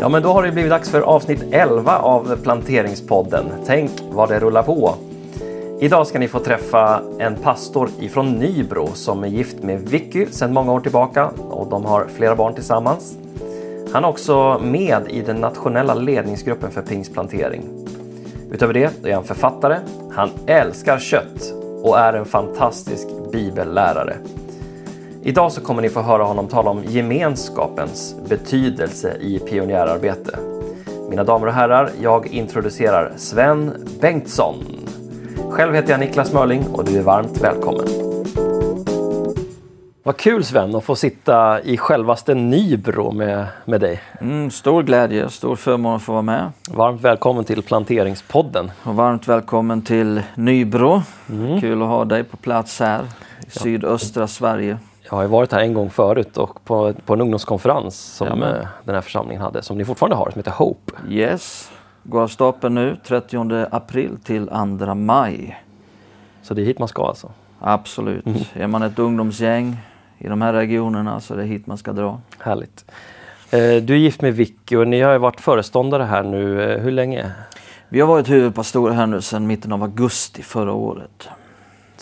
Ja, men då har det blivit dags för avsnitt 11 av Planteringspodden. Tänk vad det rullar på. Idag ska ni få träffa en pastor ifrån Nybro som är gift med Vicky sedan många år tillbaka och de har flera barn tillsammans. Han är också med i den nationella ledningsgruppen för pingstplantering. Utöver det är han författare, han älskar kött och är en fantastisk bibellärare. Idag så kommer ni få höra honom tala om gemenskapens betydelse i pionjärarbete. Mina damer och herrar, jag introducerar Sven Bengtsson. Själv heter jag Niklas Mörling och du är varmt välkommen. Vad kul Sven att få sitta i självaste Nybro med, med dig. Mm, stor glädje, stor förmån att få vara med. Varmt välkommen till Planteringspodden. Och varmt välkommen till Nybro. Mm. Kul att ha dig på plats här i ja. sydöstra Sverige. Jag har ju varit här en gång förut och på, på en ungdomskonferens som ja, den här församlingen hade, som ni fortfarande har, som heter Hope. Yes, går av stapeln nu 30 april till 2 maj. Så det är hit man ska alltså? Absolut. Mm. Är man ett ungdomsgäng i de här regionerna så är det hit man ska dra. Härligt. Eh, du är gift med Vicky och ni har varit föreståndare här nu. Eh, hur länge? Vi har varit huvudpastorer här nu sedan mitten av augusti förra året.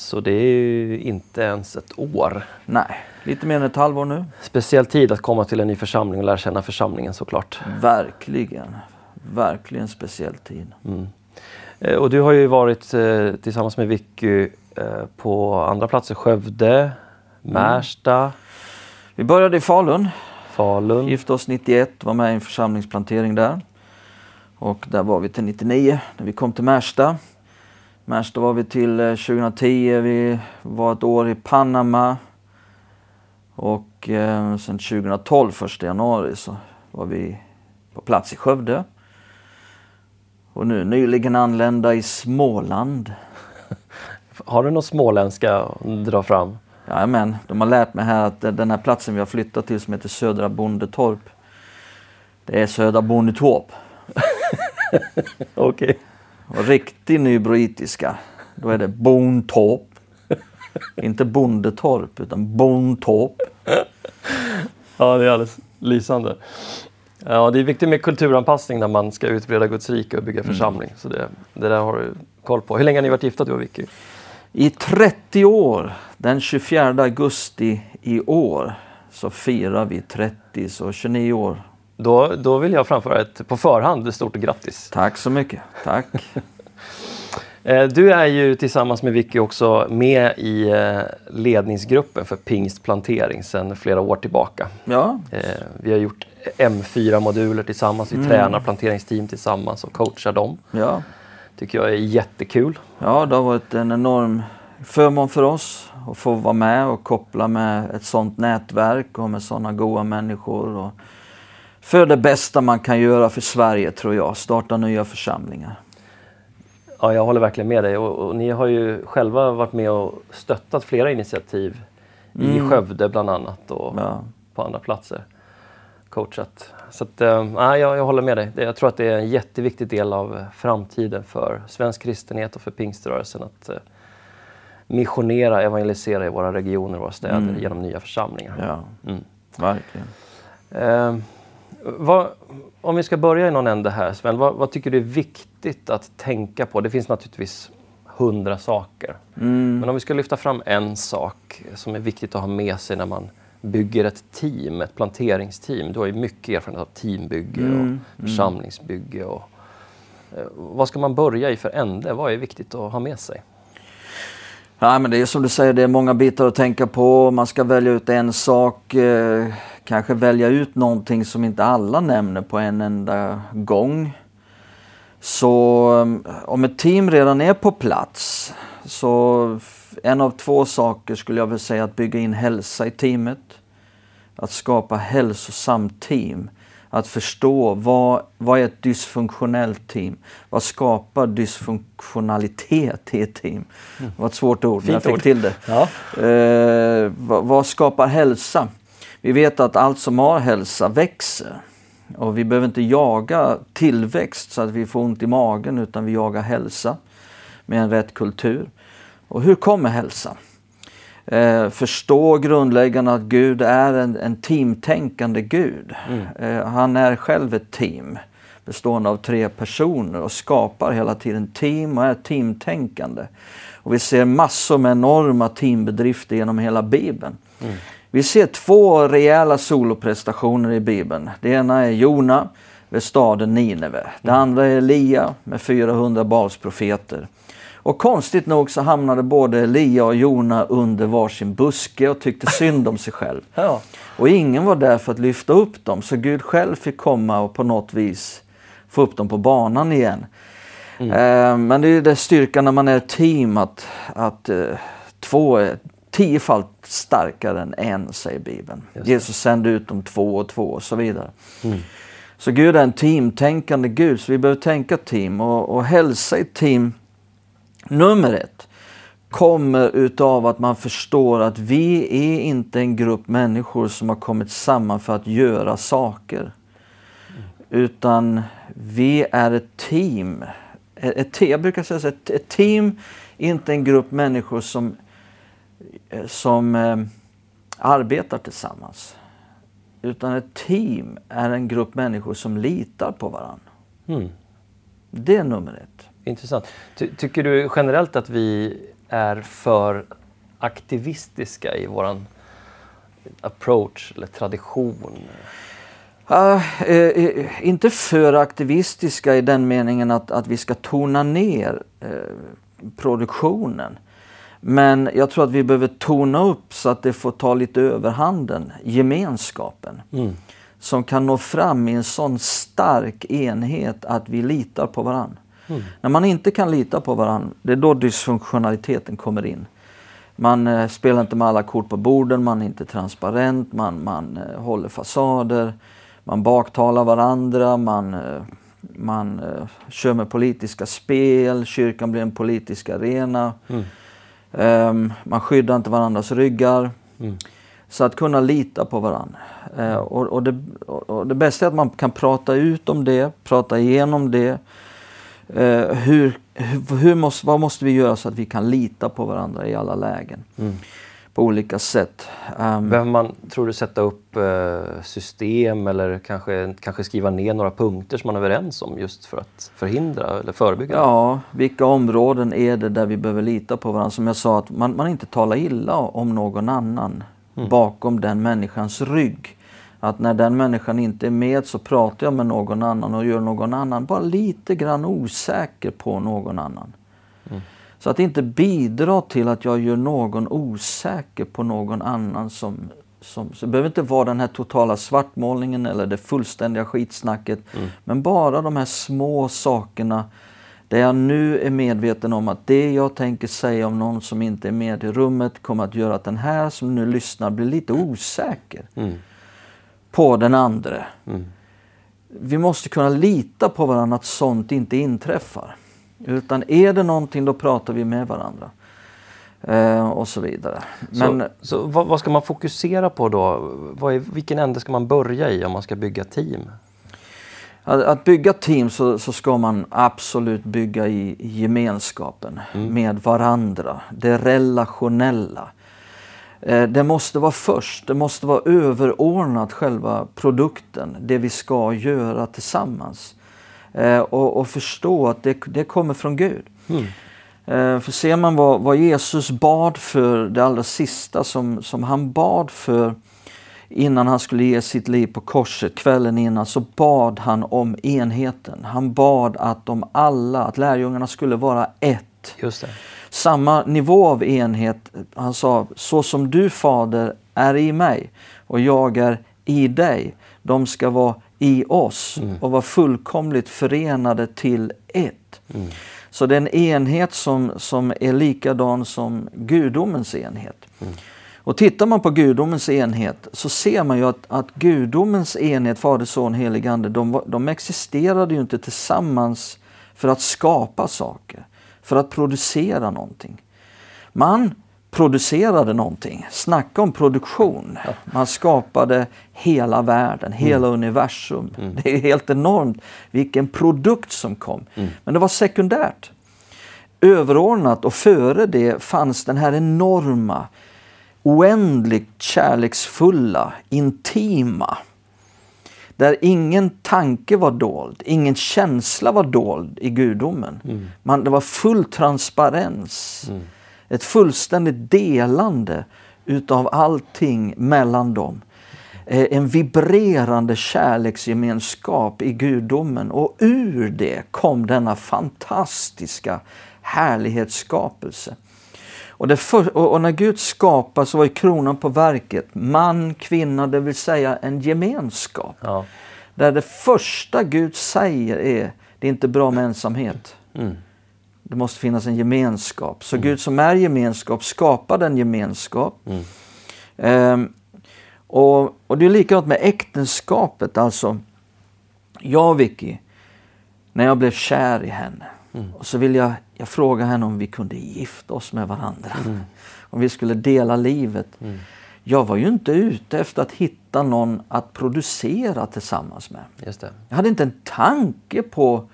Så det är ju inte ens ett år. Nej, lite mer än ett halvår nu. Speciell tid att komma till en ny församling och lära känna församlingen såklart. Verkligen. Verkligen speciell tid. Mm. Eh, och du har ju varit eh, tillsammans med Vicky eh, på andra platser. Skövde, mm. Märsta. Mm. Vi började i Falun. Falun. Gifte oss 91, var med i en församlingsplantering där. Och där var vi till 99 när vi kom till Märsta. Märsta var vi till 2010. Eh, vi var ett år i Panama. Och eh, sen 2012, 1 januari, så var vi på plats i Skövde. Och nu nyligen anlända i Småland. Har du något småländska att dra fram? Ja, men de har lärt mig här att den här platsen vi har flyttat till som heter Södra Bondetorp. Det är Södra Bondetorp. Okej. Okay. Och riktig nybroitiska, då är det Bontorp. Inte Bondetorp, utan Bontorp. ja, det är alldeles lysande. Ja, det är viktigt med kulturanpassning när man ska utbreda Guds rike och bygga mm. församling. Mm. Så det, det där har du koll på. Hur länge har ni varit gifta du och Vicky? I 30 år. Den 24 augusti i år så firar vi 30, så 29 år då, då vill jag framföra ett på förhand stort grattis. Tack så mycket. Tack. Eh, du är ju tillsammans med Vicky också med i eh, ledningsgruppen för pingstplantering sedan flera år tillbaka. Ja. Eh, vi har gjort M4-moduler tillsammans, vi mm. tränar planteringsteam tillsammans och coachar dem. Ja. tycker jag är jättekul. Ja, det har varit en enorm förmån för oss att få vara med och koppla med ett sådant nätverk och med sådana goda människor. Och för det bästa man kan göra för Sverige tror jag, starta nya församlingar. Ja, jag håller verkligen med dig och, och ni har ju själva varit med och stöttat flera initiativ mm. i Skövde bland annat och ja. på andra platser. Coachat. Så att, äh, jag, jag håller med dig. Jag tror att det är en jätteviktig del av framtiden för svensk kristenhet och för pingströrelsen att äh, missionera, evangelisera i våra regioner och våra städer mm. genom nya församlingar. Ja, mm. verkligen. Äh, vad, om vi ska börja i någon ände här Sven, vad, vad, tycker du är viktigt att tänka på? Det finns naturligtvis hundra saker. Mm. Men om vi ska lyfta fram en sak som är viktigt att ha med sig när man bygger ett team, ett planteringsteam. Du har ju mycket erfarenhet av teambygge mm. och mm. församlingsbygge. Och, eh, vad ska man börja i för ände? Vad är viktigt att ha med sig? Ja, men det är som du säger, det är många bitar att tänka på. Man ska välja ut en sak. Eh, kanske välja ut någonting som inte alla nämner på en enda gång. Så um, om ett team redan är på plats så en av två saker skulle jag vilja säga att bygga in hälsa i teamet. Att skapa hälsosamt team. Att förstå vad, vad är ett dysfunktionellt team? Vad skapar dysfunktionalitet i ett team? Mm. Det var ett svårt ord, men jag fick ord. till det. Ja. Eh, vad, vad skapar hälsa? Vi vet att allt som har hälsa växer. Och vi behöver inte jaga tillväxt så att vi får ont i magen utan vi jagar hälsa med en rätt kultur. Och hur kommer hälsa? Eh, förstå grundläggande att Gud är en, en teamtänkande Gud. Eh, han är själv ett team bestående av tre personer och skapar hela tiden team och är teamtänkande. Och vi ser massor med enorma teambedrifter genom hela Bibeln. Mm. Vi ser två rejäla soloprestationer i Bibeln. Det ena är Jona vid staden Nineve. Det mm. andra är Elia med 400 Balsprofeter. Och konstigt nog så hamnade både Elia och Jona under varsin buske och tyckte synd om sig själv. Ja. Och ingen var där för att lyfta upp dem, så Gud själv fick komma och på något vis få upp dem på banan igen. Mm. Eh, men det är det styrkan när man är ett team att, att eh, två är tiofalt starkare än en, säger Bibeln. Jesus sände ut dem två och två och så vidare. Mm. Så Gud är en teamtänkande Gud, så vi behöver tänka team och, och hälsa i team nummer ett kommer utav att man förstår att vi är inte en grupp människor som har kommit samman för att göra saker. Mm. Utan vi är ett team. Ett, jag brukar säga att ett team är inte en grupp människor som, som eh, arbetar tillsammans. Utan ett team är en grupp människor som litar på varandra. Mm. Det är nummer ett. Intressant. Ty tycker du generellt att vi är för aktivistiska i våran approach eller tradition? Uh, uh, inte för aktivistiska i den meningen att, att vi ska tona ner uh, produktionen. Men jag tror att vi behöver tona upp så att det får ta lite överhanden, gemenskapen. Mm. Som kan nå fram i en sån stark enhet att vi litar på varandra. Mm. När man inte kan lita på varandra, det är då dysfunktionaliteten kommer in. Man eh, spelar inte med alla kort på borden, man är inte transparent, man, man eh, håller fasader, man baktalar varandra, man, eh, man eh, kör med politiska spel, kyrkan blir en politisk arena. Mm. Um, man skyddar inte varandras ryggar. Mm. Så att kunna lita på varandra. Uh, och, och, det, och, det, bästa är att man kan prata ut om det, prata igenom det. Uh, hur, hur måste, vad måste vi göra så att vi kan lita på varandra i alla lägen? Mm på olika sätt. Um, Behöver man, tror du, sätta upp uh, system eller kanske, kanske skriva ner några punkter som man är överens om just för att förhindra eller förebygga? Ja, vilka områden är det där vi behöver lita på varandra? Som jag sa, att man, man inte talar illa om någon annan mm. bakom den människans rygg. Att när den människan inte är med så pratar jag med någon annan och gör någon annan bara lite grann osäker på någon annan. Mm. Så att inte bidra till att jag gör någon osäker på någon annan som, som, så det behöver inte vara den här totala svartmålningen eller det fullständiga skitsnacket. Mm. Men bara de här små sakerna där jag nu är medveten om att det jag tänker säga om någon som inte är med i rummet kommer att göra att den här som nu lyssnar blir lite osäker mm. på den andra. Mm. Vi måste kunna lita på varandra att sånt inte inträffar. Utan är det någonting då pratar vi med varandra. Eh, och så vidare. Men, så, så vad, vad, ska man fokusera på då? Vad är, vilken ände ska man börja i om man ska bygga team? Att, att bygga team så, så, ska man absolut bygga i, gemenskapen mm. med varandra. Det relationella. Eh, det måste vara först, det måste vara överordnat själva produkten, det vi ska göra tillsammans. Eh, och, och, förstå att det, det kommer från Gud. Mm. Eh, för ser man vad, vad, Jesus bad för, det allra sista som, som han bad för innan han skulle ge sitt liv på korset, kvällen innan, så bad han om enheten. Han bad att de alla, att lärjungarna skulle vara ett. Just det. Samma nivå av enhet. Han sa, så som du fader är i mig och jag är i dig. De ska vara i oss mm. och vara fullkomligt förenade till ett. Mm. Så det är en enhet som, som är likadan som gudomens enhet. Mm. Och tittar man på gudomens enhet så ser man ju att, att gudomens enhet, Fader, Son, Helig Ande, de, de existerade ju inte tillsammans för att skapa saker, för att producera någonting. Man producerade någonting. Snacka om produktion. Man skapade hela världen, hela mm. universum. Mm. Det är helt enormt vilken produkt som kom. Mm. Men det var sekundärt. Överordnat och före det fanns den här enorma oändligt kärleksfulla, intima. Där ingen tanke var dold, ingen känsla var dold i gudomen. Mm. Man, det var full transparens. Ett fullständigt delande utav allting mellan dem. Eh, En vibrerande kärleksgemenskap i gudomen och ur det kom denna fantastiska härlighetsskapelse. Och, för, och, när Gud skapar så var ju kronan på verket man, kvinna, det vill säga en gemenskap. Ja. Där det första Gud säger är, det är inte bra med ensamhet. Mm. Det måste finnas en gemenskap. Så Gud som är gemenskap skapade en gemenskap. Mm. Ehm, och, och det är likadant med äktenskapet. Alltså, jag och Vicky, när jag blev kär i henne. Och så vill jag, jag fråga henne om vi kunde gifta oss med varandra. Om vi skulle dela livet. Jag var ju inte ute efter att hitta någon att producera tillsammans med. Jag hade inte en tanke på...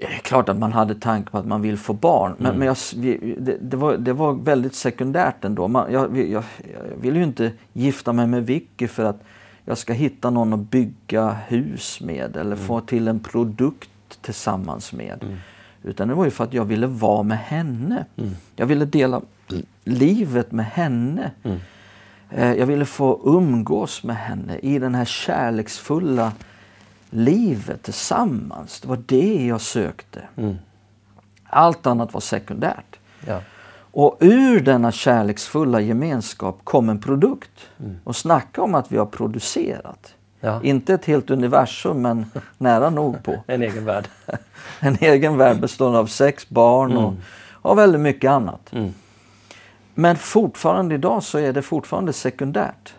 Eh, Klart att man hade tanke på att man vill få barn, men, men jag, det, det, var, det var väldigt sekundärt ändå. Man, jag, jag, jag vill ju inte gifta mig med Vicky för att jag ska hitta någon att bygga hus med eller få till en produkt tillsammans med. Utan det var ju för att jag ville vara med henne. Jag ville dela livet med henne. Eh, Jag ville få umgås med henne i den här kärleksfulla livet tillsammans. Det var det jag sökte. Allt annat var sekundärt. Ja. Och ur denna kärleksfulla gemenskap kom en produkt. Och snacka om att vi har producerat. Ja. Inte ett helt universum, men nära nog på. En egen värld. En egen värld bestående av sex barn och, och väldigt mycket annat. Mm. Men fortfarande idag så är det fortfarande sekundärt.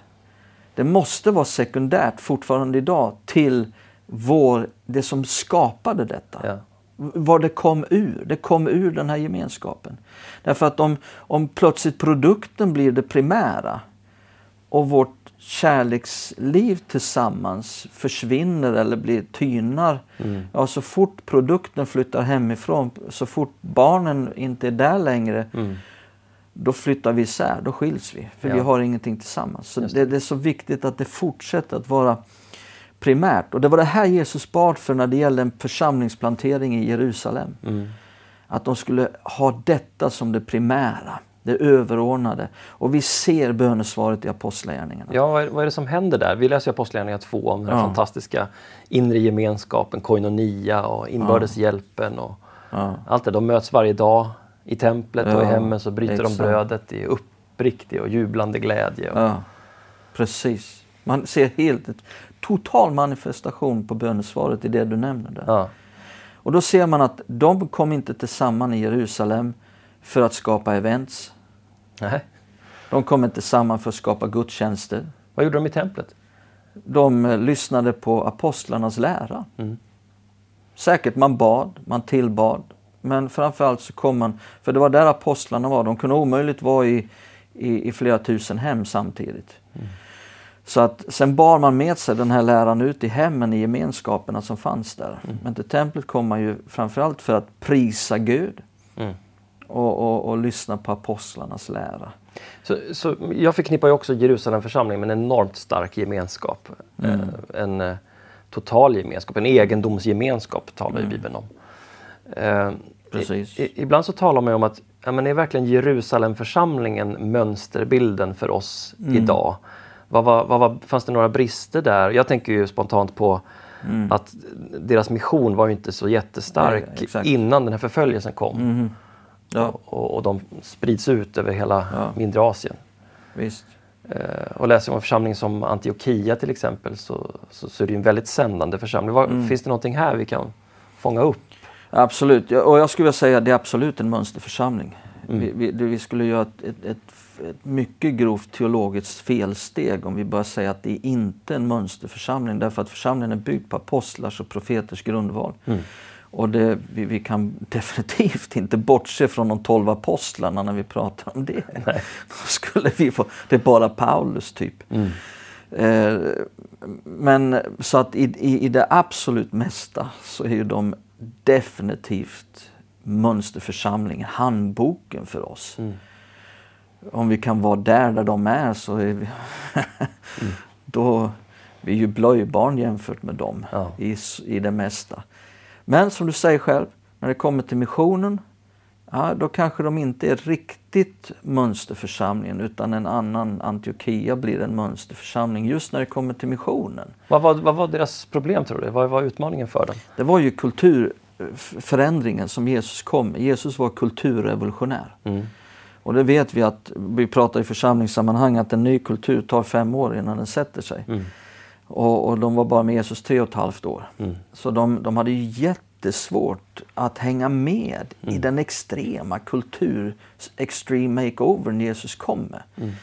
Det måste vara sekundärt fortfarande idag till vår, det som skapade detta. Ja. Vad det kom ur. Det kom ur den här gemenskapen. Därför att om, om plötsligt produkten blir det primära och vårt kärleksliv tillsammans försvinner eller blir tynar. Ja, så fort produkten flyttar hemifrån, så fort barnen inte är där längre, då flyttar vi isär, då skiljs vi. För Ja. vi har ingenting tillsammans. Så Just det, det är så viktigt att det fortsätter att vara primärt. Och det var det här Jesus bad för när det gällde en församlingsplantering i Jerusalem. Att de skulle ha detta som det primära, det överordnade. Och vi ser bönesvaret i Apostlagärningarna. Ja, vad är, det som händer där? Vi läser ju Apostlagärningarna 2 om den Ja. fantastiska inre gemenskapen, koinonia och inbördeshjälpen och Ja. allt det. De möts varje dag i templet och i Ja, hemmen så bryter exakt. de brödet i uppriktig och jublande glädje. Och, Ja, precis. Man ser helt ett total manifestation på bönesvaret i det du nämner där. ja. Och då ser man att de kom inte tillsammans i Jerusalem för att skapa events. Nej. De kom inte samman för att skapa gudstjänster. Vad gjorde de i templet? De eh, lyssnade på apostlarnas lära. Säkert man bad, man tillbad. Men framförallt så kom man, för det var där apostlarna var. De kunde omöjligt vara i, i, i flera tusen hem samtidigt. Så att sen bar man med sig den här läran ut i hemmen, i gemenskaperna som fanns där. Men till templet kom man ju framförallt för att prisa Gud Mm. och, och, och lyssna på apostlarnas lära. Så, så jag förknippar ju också Jerusalem församling med en enormt stark gemenskap. Mm. Eh, en eh, total gemenskap, en egendomsgemenskap talar ju Bibeln om. Eh, Mm. Precis. I, ibland så talar man om att ja, men är verkligen Jerusalemförsamlingen mönsterbilden för oss Mm. idag? Vad var, vad var, fanns det några brister där? Jag tänker ju spontant på att deras mission var ju inte så jättestark exakt. innan den här förföljelsen kom. Ja, Och, och de sprids ut över hela Ja. mindre Asien. visst. Eh, och läser man en församling som Antiochia till exempel så, så, så är det ju en väldigt sändande församling. Vad, Mm. Finns det någonting här vi kan fånga upp? Absolut, Ja, och jag skulle vilja säga att det är absolut en mönsterförsamling. Vi, vi, det- vi skulle göra ett, ett, ett, ett mycket grovt teologiskt felsteg om vi bara säger att det är inte en mönsterförsamling därför att församlingen är byggd på apostlars och profeters grundval. Och det, vi, vi kan definitivt inte bortse från de tolv apostlarna när vi pratar om det. Då skulle vi få, det är bara Paulus typ. Eh, men så att i, i, i det absolut mesta så är ju de definitivt mönsterförsamlingen, handboken för oss. Om vi kan vara där där de är så är vi, då vi är ju blöjbarn jämfört med dem Ja. i, i det mesta. Men som du säger själv, när det kommer till missionen, ja, då kanske de inte är riktigt mönsterförsamlingen utan en annan Antiochia blir en mönsterförsamling just när det kommer till missionen. Vad var, vad var deras problem tror du? Vad var utmaningen för dem? Det var ju kulturförändringen som Jesus kom med. Jesus var kulturrevolutionär. Mm. Och det vet vi att, vi pratar i församlingssammanhang, att en ny kultur tar fem år innan den sätter sig. Mm. Och, och de var bara med Jesus tre och ett halvt år. Mm. Så de, de hade ju jättesvårt att hänga med Mm. i den extrema kultur, extreme makeovern Jesus kom med. Mm.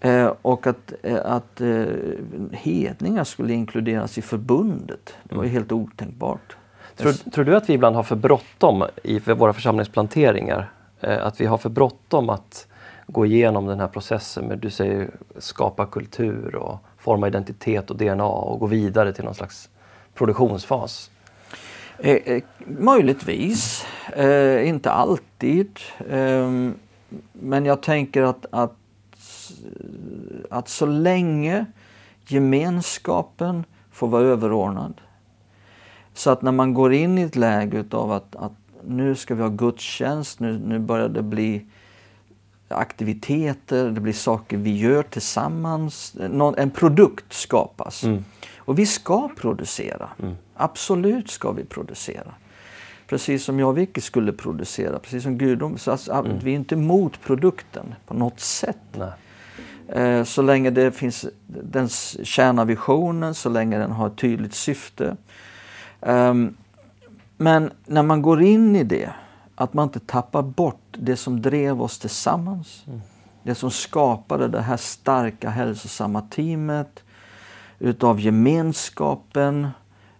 Eh, och att, eh, att eh, hedningar skulle inkluderas i förbundet, det var ju helt otänkbart. Tror, tror du att vi ibland har för bråttom i våra församlingsplanteringar? Eh, att vi har för bråttom att gå igenom den här processen med, du säger, skapa kultur och forma identitet och DNA och gå vidare till någon slags produktionsfas? Eh, eh, möjligtvis, eh, inte alltid. Eh, men jag tänker att, att, att så länge gemenskapen får vara överordnad. Så att när man går in i ett läge utav att, att nu ska vi ha gudstjänst, nu, nu börjar det bli aktiviteter, det blir saker vi gör tillsammans. Någon, en produkt skapas. Mm. Och vi ska producera. Absolut ska vi producera. Precis som jag och Vicky skulle producera, precis som. Så alltså, att Vi är inte emot produkten på något sätt. Eh, så länge det finns, den tjänar visionen, så länge den har ett tydligt syfte. Ehm, men när man går in i det, att man inte tappar bort det som drev oss tillsammans. Det som skapade det här starka hälsosamma teamet utav gemenskapen.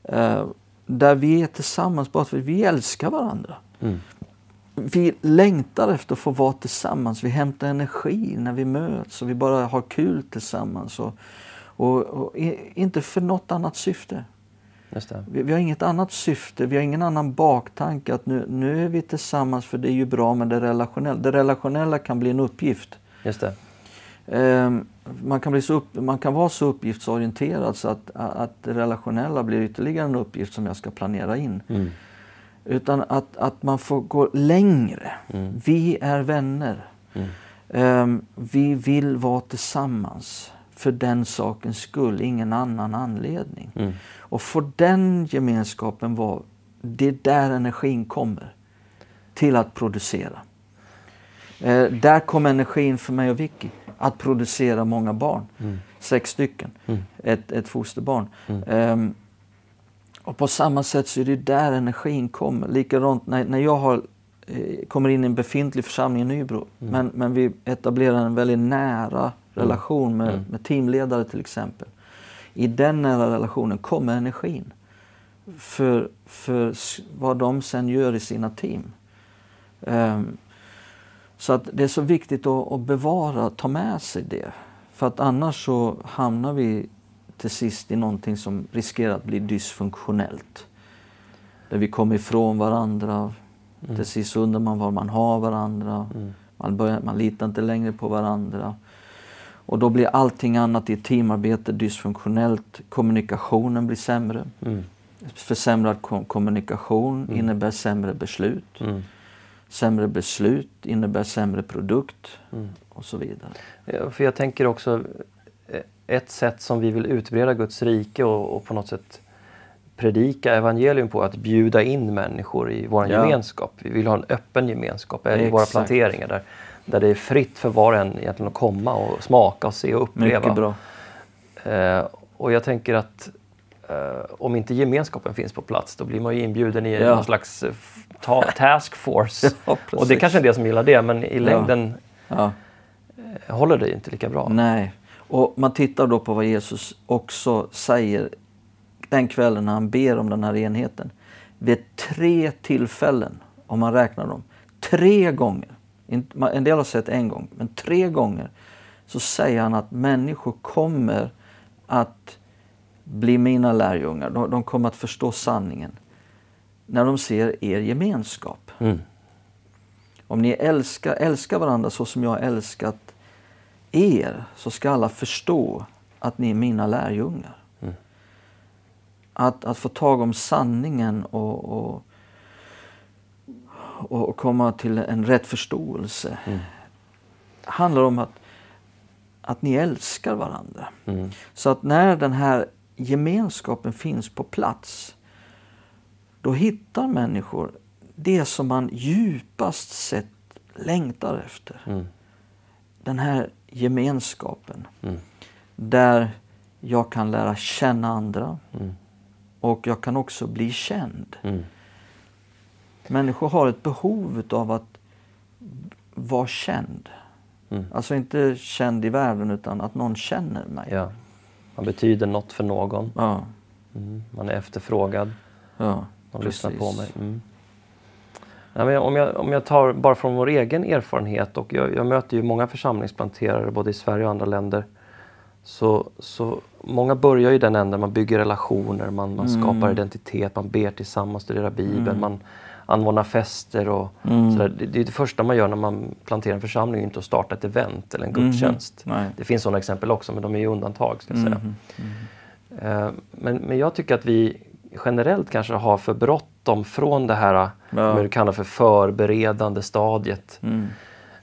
Eh, där vi är tillsammans bara för att vi älskar varandra. Mm. Vi längtar efter att få vara tillsammans. Vi hämtar energi när vi möts och vi bara har kul tillsammans. Och, och, och inte för något annat syfte. Vi, vi har inget annat syfte, vi har ingen annan baktanke att nu, nu är vi tillsammans för det är ju bra med det relationella. Det relationella kan bli en uppgift. Just det. Ehm, man, kan bli så upp, man kan vara så uppgiftsorienterad så att, att det relationella blir ytterligare en uppgift som jag ska planera in. Mm. Utan att, att man får gå längre. Mm. Vi är vänner. Mm. Ehm, vi vill vara tillsammans för den sakens skull, ingen annan anledning. Mm. Och får den gemenskapen vara, det är där energin kommer till att producera. Eh, där kom energin för mig och Vicky, att producera många barn. Mm. Sex stycken, Mm. ett, ett fosterbarn. Ehm, och på samma sätt så är det där energin kommer. Likadant när, när jag har, eh, kommer in i en befintlig församling i Nybro, Mm. men, men vi etablerar en väldigt nära relation med, Mm. med teamledare till exempel. I den nära relationen kommer energin för, för vad de sen gör i sina team. Ehm, så att det är så viktigt att, att bevara, ta med sig det. För att annars så hamnar vi till sist i någonting som riskerar att bli dysfunktionellt. Där vi kommer ifrån varandra. Till sist undrar man var man har varandra. Mm. Man, börjar, man litar inte längre på varandra. Och då blir allting annat i teamarbete dysfunktionellt. Kommunikationen blir sämre. Mm. Försämrad kom- kommunikation innebär sämre beslut. Mm. Sämre beslut innebär sämre produkt Mm. och så vidare. Ja, För jag tänker också eh, ett sätt som vi vill utbreda Guds rike och, och på något sätt predika evangelium på att bjuda in människor i vår Ja. gemenskap. Vi vill ha en öppen gemenskap i våra planteringar där, där det är fritt för var och en egentligen att komma och smaka och se och uppleva. Mycket bra. Eh, och jag tänker att eh, om inte gemenskapen finns på plats då blir man ju inbjuden i Ja. någon slags eh, ta- task force. Ja, och det precis. kanske är del som gillar det men i längden Ja. eh, håller det inte lika bra. Nej. Och man tittar då på vad Jesus också säger den kvällen när han ber om den här enheten. Vid tre tillfällen, om man räknar dem, tre gånger, en del har sett en gång, men tre gånger så säger han att människor kommer att bli mina lärjungar. De, de kommer att förstå sanningen när de ser er gemenskap. Mm. Om ni älskar, älskar varandra så som jag har älskat er så ska alla förstå att ni är mina lärjungar. Mm. Att, att få tag om sanningen och, och, och komma till en rätt förståelse Mm. handlar om att, att ni älskar varandra. Mm. Så att när den här gemenskapen finns på plats då hittar människor det som man djupast sett längtar efter. Mm. Den här gemenskapen Mm. där jag kan lära känna andra Mm. och jag kan också bli känd. Mm. Människor har ett behov av att vara känd. Mm. Alltså inte känd i världen utan att någon känner mig. Ja. Man betyder något för någon. Ja, Mm. Man är efterfrågad. ja, De lyssnar på precis. mig. Mm. Men om, jag, om jag tar bara från vår egen erfarenhet och jag, jag möter ju många församlingsplanterare både i Sverige och andra länder. Så, så många börjar ju den änden, man bygger relationer, man, man Mm. skapar identitet, man ber tillsammans, studerar Bibeln, Mm. man anordnar fester och Mm. sådär. Det, det är det första man gör när man planterar en församling, inte att starta ett event eller en Mhm. gudstjänst. Nej. Det finns sådana exempel också, men de är ju undantag. Ska jag säga. Eh, Men, men jag tycker att vi generellt kanske har för bråttom från det här Ja. du kallar för förberedande stadiet. Mm.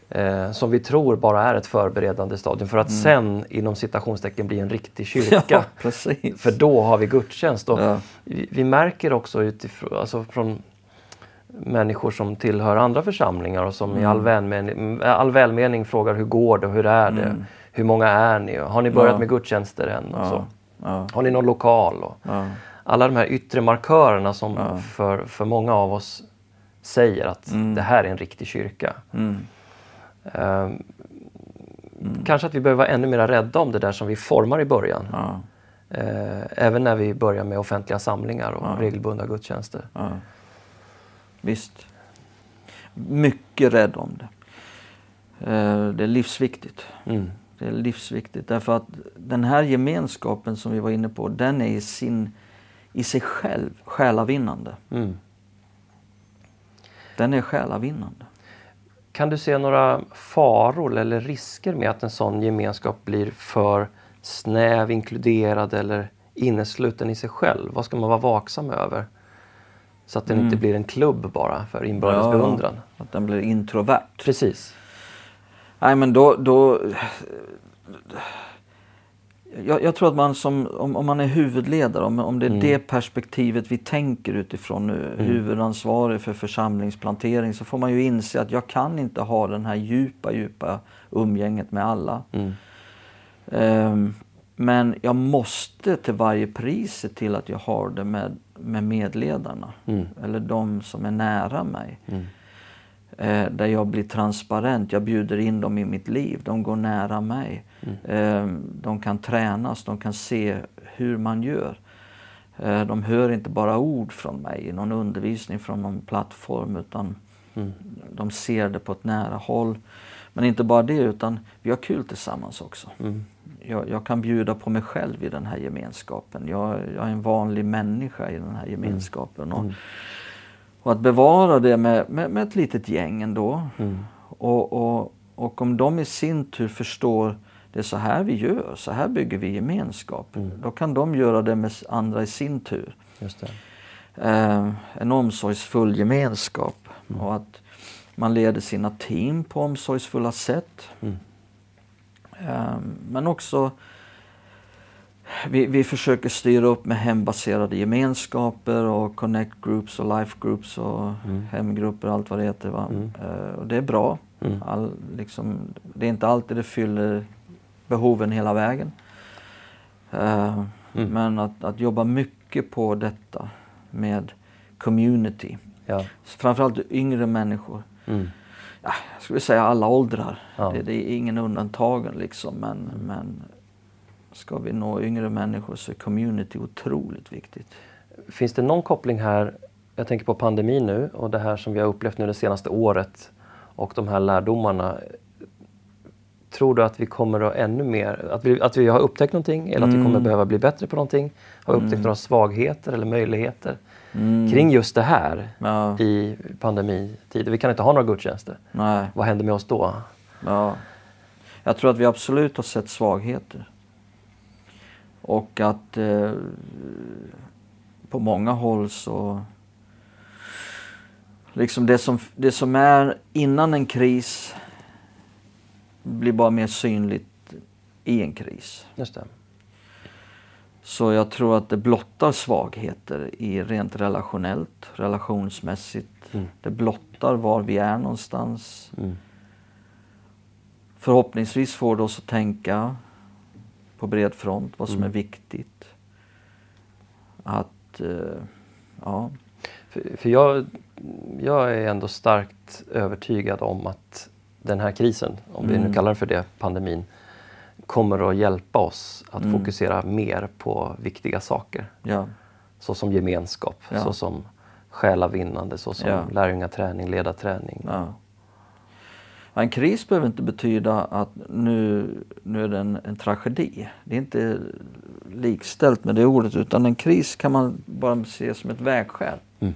Eh, som vi tror bara är ett förberedande stadium för att sen inom citationstecken bli en riktig kyrka. Mm. Ja, precis. För då har vi gudstjänst. Och Ja. vi, vi märker också utifrån, alltså från människor som tillhör andra församlingar och som i all välmening, all välmening frågar hur går det och hur är det? Mm. Hur många är ni? Har ni börjat Ja. med gudstjänster än? Och så. Ja. Ja. Har ni någon lokal? Och Ja. alla de här yttre markörerna som Ja. för, för många av oss säger att Mm. det här är en riktig kyrka. Mm. Ehm, Kanske att vi behöver vara ännu mer rädda om det där som vi formar i början. Ja. Eh, även när vi börjar med offentliga samlingar och Ja. regelbundna gudstjänster. Visst. Mycket rädd om det. Eh, Det är livsviktigt. Mm. Det är livsviktigt därför att den här gemenskapen som vi var inne på, den är i, sin, i sig själv själavinnande. Mm. Den är själavinnande. Kan du se några faror eller risker med att en sån gemenskap blir för snäv, inkluderad eller innesluten i sig själv? Vad ska man vara vaksam över? Så att den inte blir en klubb bara för inbördes Mm. Ja. beundran. Att den blir introvert. Precis. Nej men då... då jag, jag tror att man som, om, om man är huvudledare, om, om det är Mm. det perspektivet vi tänker utifrån nu, huvudansvarig för församlingsplantering, så får man ju inse att jag kan inte ha den här djupa, djupa umgänget med alla. Mm. Ehm, men jag måste till varje pris se till att jag har det med, med medledarna. Mm. Eller de som är nära mig. Mm. Eh, där jag blir transparent. Jag bjuder in dem i mitt liv. De går nära mig. Eh, de kan tränas, de kan se hur man gör. Eh, de hör inte bara ord från mig i någon undervisning från någon plattform utan Mm. de ser det på ett nära håll. Men inte bara det utan vi har kul tillsammans också. Mm. Jag, jag kan bjuda på mig själv i den här gemenskapen. Jag, jag är en vanlig människa i den här gemenskapen. Och, Mm. och att bevara det med, med, med ett litet gäng ändå. Mm. Och, och, och om de i sin tur förstår det är så här vi gör, så här bygger vi gemenskap. Mm. Då kan de göra det med andra i sin tur. Just det. Eh, en omsorgsfull gemenskap. Mm. Och att man leder sina team på omsorgsfulla sätt. Mm. Eh, men också vi, vi försöker styra upp med hembaserade gemenskaper och connect groups och life groups och Mm. hemgrupper och allt vad det heter. Va? Mm. Eh, och det är bra. Mm. All, liksom, det är inte alltid det fyller behoven hela vägen. Mm. Men att, att jobba mycket på detta med community. Ja. Framförallt yngre människor. Mm. Ja, jag skulle säga alla åldrar. Ja. Det, det är ingen undantagen liksom. Men, men ska vi nå yngre människor så är community otroligt viktigt. Finns det någon koppling här, jag tänker på pandemin nu och det här som vi har upplevt nu det senaste året och de här lärdomarna. Tror du att vi kommer att ännu mer, att vi, att vi har upptäckt någonting eller att vi kommer Mm. behöva bli bättre på någonting? Har upptäckt Mm. några svagheter eller möjligheter Mm. kring just det här Ja, i pandemitiden? Vi kan inte ha några gudstjänster. nej, Vad händer med oss då? ja. Jag tror att vi absolut har sett svagheter. Och att eh, på många håll så... Liksom det som, det som är innan en kris blir bara mer synligt i en kris. Just det. Så jag tror att det blottar svagheter i rent relationellt, relationsmässigt. Mm. Det blottar var vi är någonstans. Mm. Förhoppningsvis får det oss att tänka på bred front vad som Mm. är viktigt. Att, eh, ja, För, för jag, jag är ändå starkt övertygad om att den här krisen, om vi nu Mm. kallar det för det, pandemin, kommer att hjälpa oss att Mm. fokusera mer på viktiga saker. ja, Såsom gemenskap, Ja. såsom själavinnande, såsom Ja. lärjungaträning, ledarträning. ja. En kris behöver inte betyda att nu, nu är det en, en tragedi. Det är inte likställt med det ordet utan en kris kan man bara se som ett vägskäl. Mm.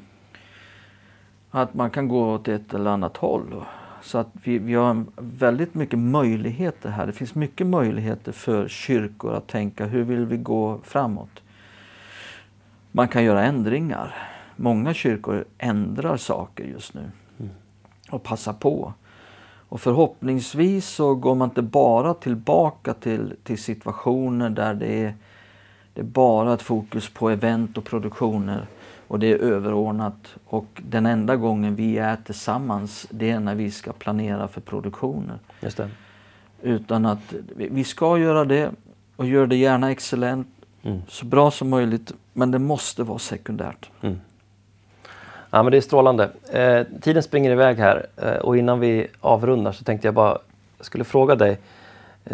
Att man kan gå åt ett eller annat håll. Så att vi, vi har väldigt mycket möjligheter här. Det finns mycket möjligheter för kyrkor att tänka hur vill vi gå framåt. Man kan göra ändringar. Många kyrkor ändrar saker just nu och passar på. Och förhoppningsvis så går man inte bara tillbaka till, till situationer där det är, det är bara ett fokus på event och produktioner och det är överordnat. Och den enda gången vi är tillsammans det är när vi ska planera för produktioner. Just det. Utan att vi ska göra det och gör det gärna excellent, Mm. så bra som möjligt. Men det måste vara sekundärt. Mm. Ja, men det är strålande. Eh, tiden springer iväg här eh, och innan vi avrundar så tänkte jag bara skulle fråga dig.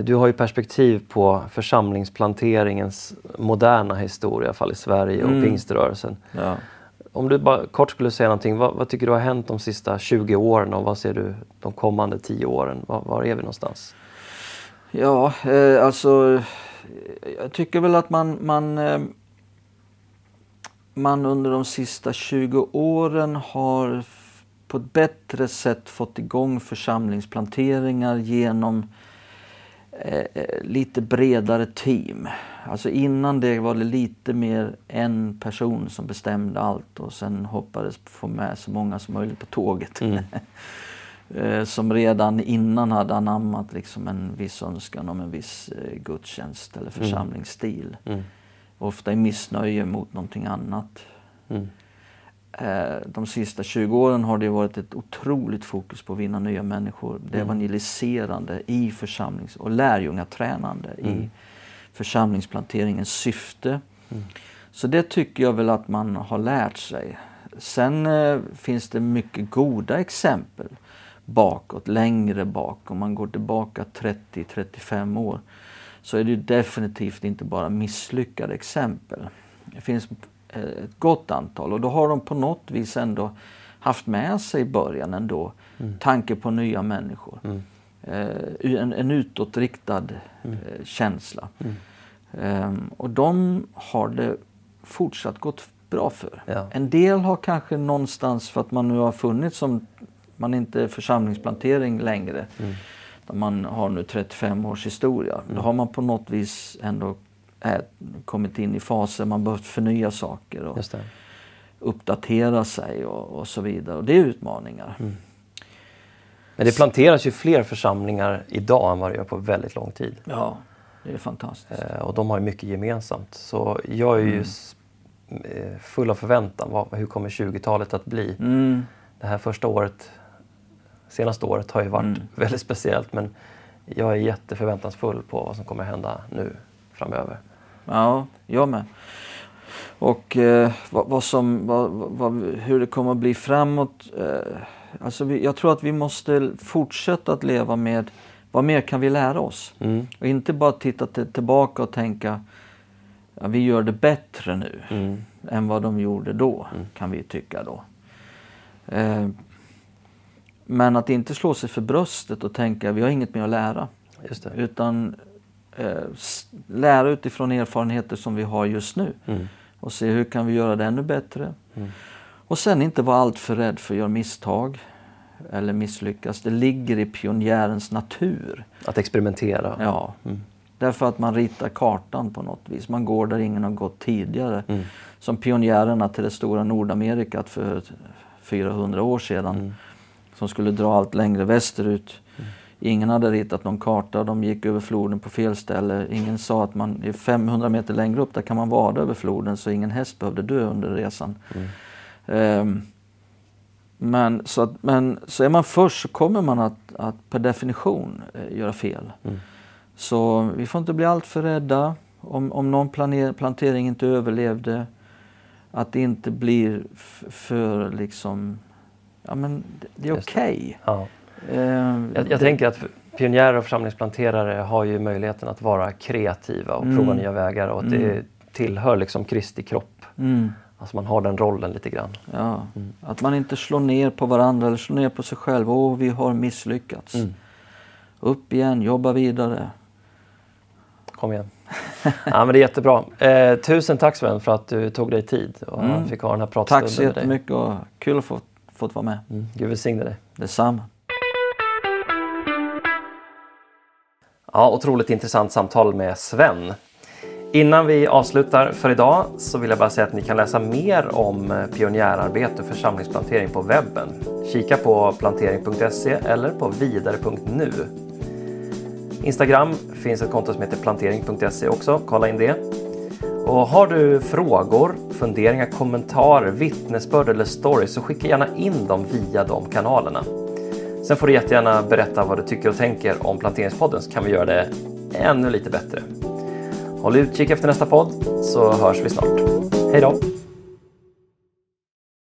Du har ju perspektiv på församlingsplanteringens moderna historia, i alla fall i Sverige och Mm. pingströrelsen. Ja. Om du bara kort skulle säga någonting, vad, vad tycker du har hänt de sista 20 åren och vad ser du de kommande 10 åren? Var, var är vi någonstans? Ja, eh, alltså jag tycker väl att man, man, eh, man under de sista 20 åren har på ett bättre sätt fått igång församlingsplanteringar genom eh, eh, lite bredare team. Alltså innan det var det lite mer en person som bestämde allt och sen hoppades få med så många som möjligt på tåget. Mm. Eh, som redan innan hade anammat liksom en viss önskan om en viss eh, gudstjänst eller församlingsstil. Mm. Ofta i missnöje mot någonting annat. Eh, de sista 20 åren har det varit ett otroligt fokus på att vinna nya människor. Det Mm. evangeliserande i församlings och lärjungatränande i Mm. församlingsplanteringens syfte. Mm. Så det tycker jag väl att man har lärt sig. Sen eh, finns det mycket goda exempel bakåt, längre bak. Om man går tillbaka 30-35 år så är det definitivt inte bara misslyckade exempel. Det finns ett gott antal och då har de på något vis ändå haft med sig i början ändå tanke på nya människor. Mm. Eh, en, en utåtriktad eh, känsla. Ehm, och de har det fortsatt gått bra för. Ja. En del har kanske någonstans för att man nu har funnits som man inte är församlingsplantering längre. Mm. Man har nu 35 års historia. Då har man på något vis ändå äh, kommit in i faser man behövt förnya saker och uppdatera sig och, och så vidare. Och det är utmaningar. Mm. Men det planteras ju fler församlingar idag än vad det gör på väldigt lång tid. Ja, det är fantastiskt. Eh, och de har ju mycket gemensamt. Så jag är ju s- eh, full av förväntan. Vad, hur kommer 20-talet att bli? Mm. Det här första året, senaste året har ju varit Mm. väldigt speciellt men jag är jätteförväntansfull på vad som kommer hända nu framöver. Ja, jag med. Och eh, vad, vad som, vad, vad, hur det kommer att bli framåt. Eh, alltså vi, jag tror att vi måste fortsätta att leva med vad mer kan vi lära oss? Mm. Och inte bara titta till, tillbaka och tänka ja, vi gör det bättre nu Mm. än vad de gjorde då, kan vi tycka då. Eh, men att inte slå sig för bröstet och tänka vi har inget mer att lära. Just det. Utan lära utifrån erfarenheter som vi har just nu. Mm. Och se hur kan vi göra det ännu bättre. Mm. Och sen inte vara allt för rädd för att göra misstag. eller misslyckas. Det ligger i pionjärens natur. Att experimentera. Ja. Mm. Därför att man ritar kartan på något vis. Man går där ingen har gått tidigare. Mm. Som pionjärerna till det stora Nordamerika för 400 år sedan. Mm. Som skulle dra allt längre västerut. Mm. Ingen hade ritat någon karta, de gick över floden på fel ställe. Ingen sa att man är 500 meter längre upp, där kan man vada över floden så ingen häst behövde dö under resan. Um, men så, att, men så är man först så kommer man att, att per definition eh, göra fel. Mm. Så vi får inte bli alltför rädda om, om någon planer, plantering inte överlevde. Att det inte blir för liksom, ja men det är okej. Okay. Ja. Eh, jag, jag tänker att pionjärer och församlingsplanterare har ju möjligheten att vara kreativa och mm. prova nya vägar och att mm. det tillhör liksom Kristi kropp. Mm. Alltså man har den rollen lite grann. Ja, mm. Att man inte slår ner på varandra eller slår ner på sig själv. Åh, vi har misslyckats. Mm. Upp igen, jobba vidare. Kom igen. ja, men det är jättebra. Eh, tusen tack Sven för att du tog dig tid och mm. fick ha den här pratstunden Tack så jättemycket och kul att få fått vara med. Mm. Gud välsigne dig. Detsamma. Ja, otroligt intressant samtal med Sven. Innan vi avslutar för idag så vill jag bara säga att ni kan läsa mer om eh, pionjärarbete och församlingsplantering på webben. Kika på plantering.se eller på vidare.nu. Instagram finns ett konto som heter plantering.se också, kolla in det. Och har du frågor, funderingar, kommentarer, vittnesbörd eller stories så skicka gärna in dem via de kanalerna. Sen får du jättegärna berätta vad du tycker och tänker om Planteringspodden så kan vi göra det ännu lite bättre. Håll utkik efter nästa podd så hörs vi snart. Hej då!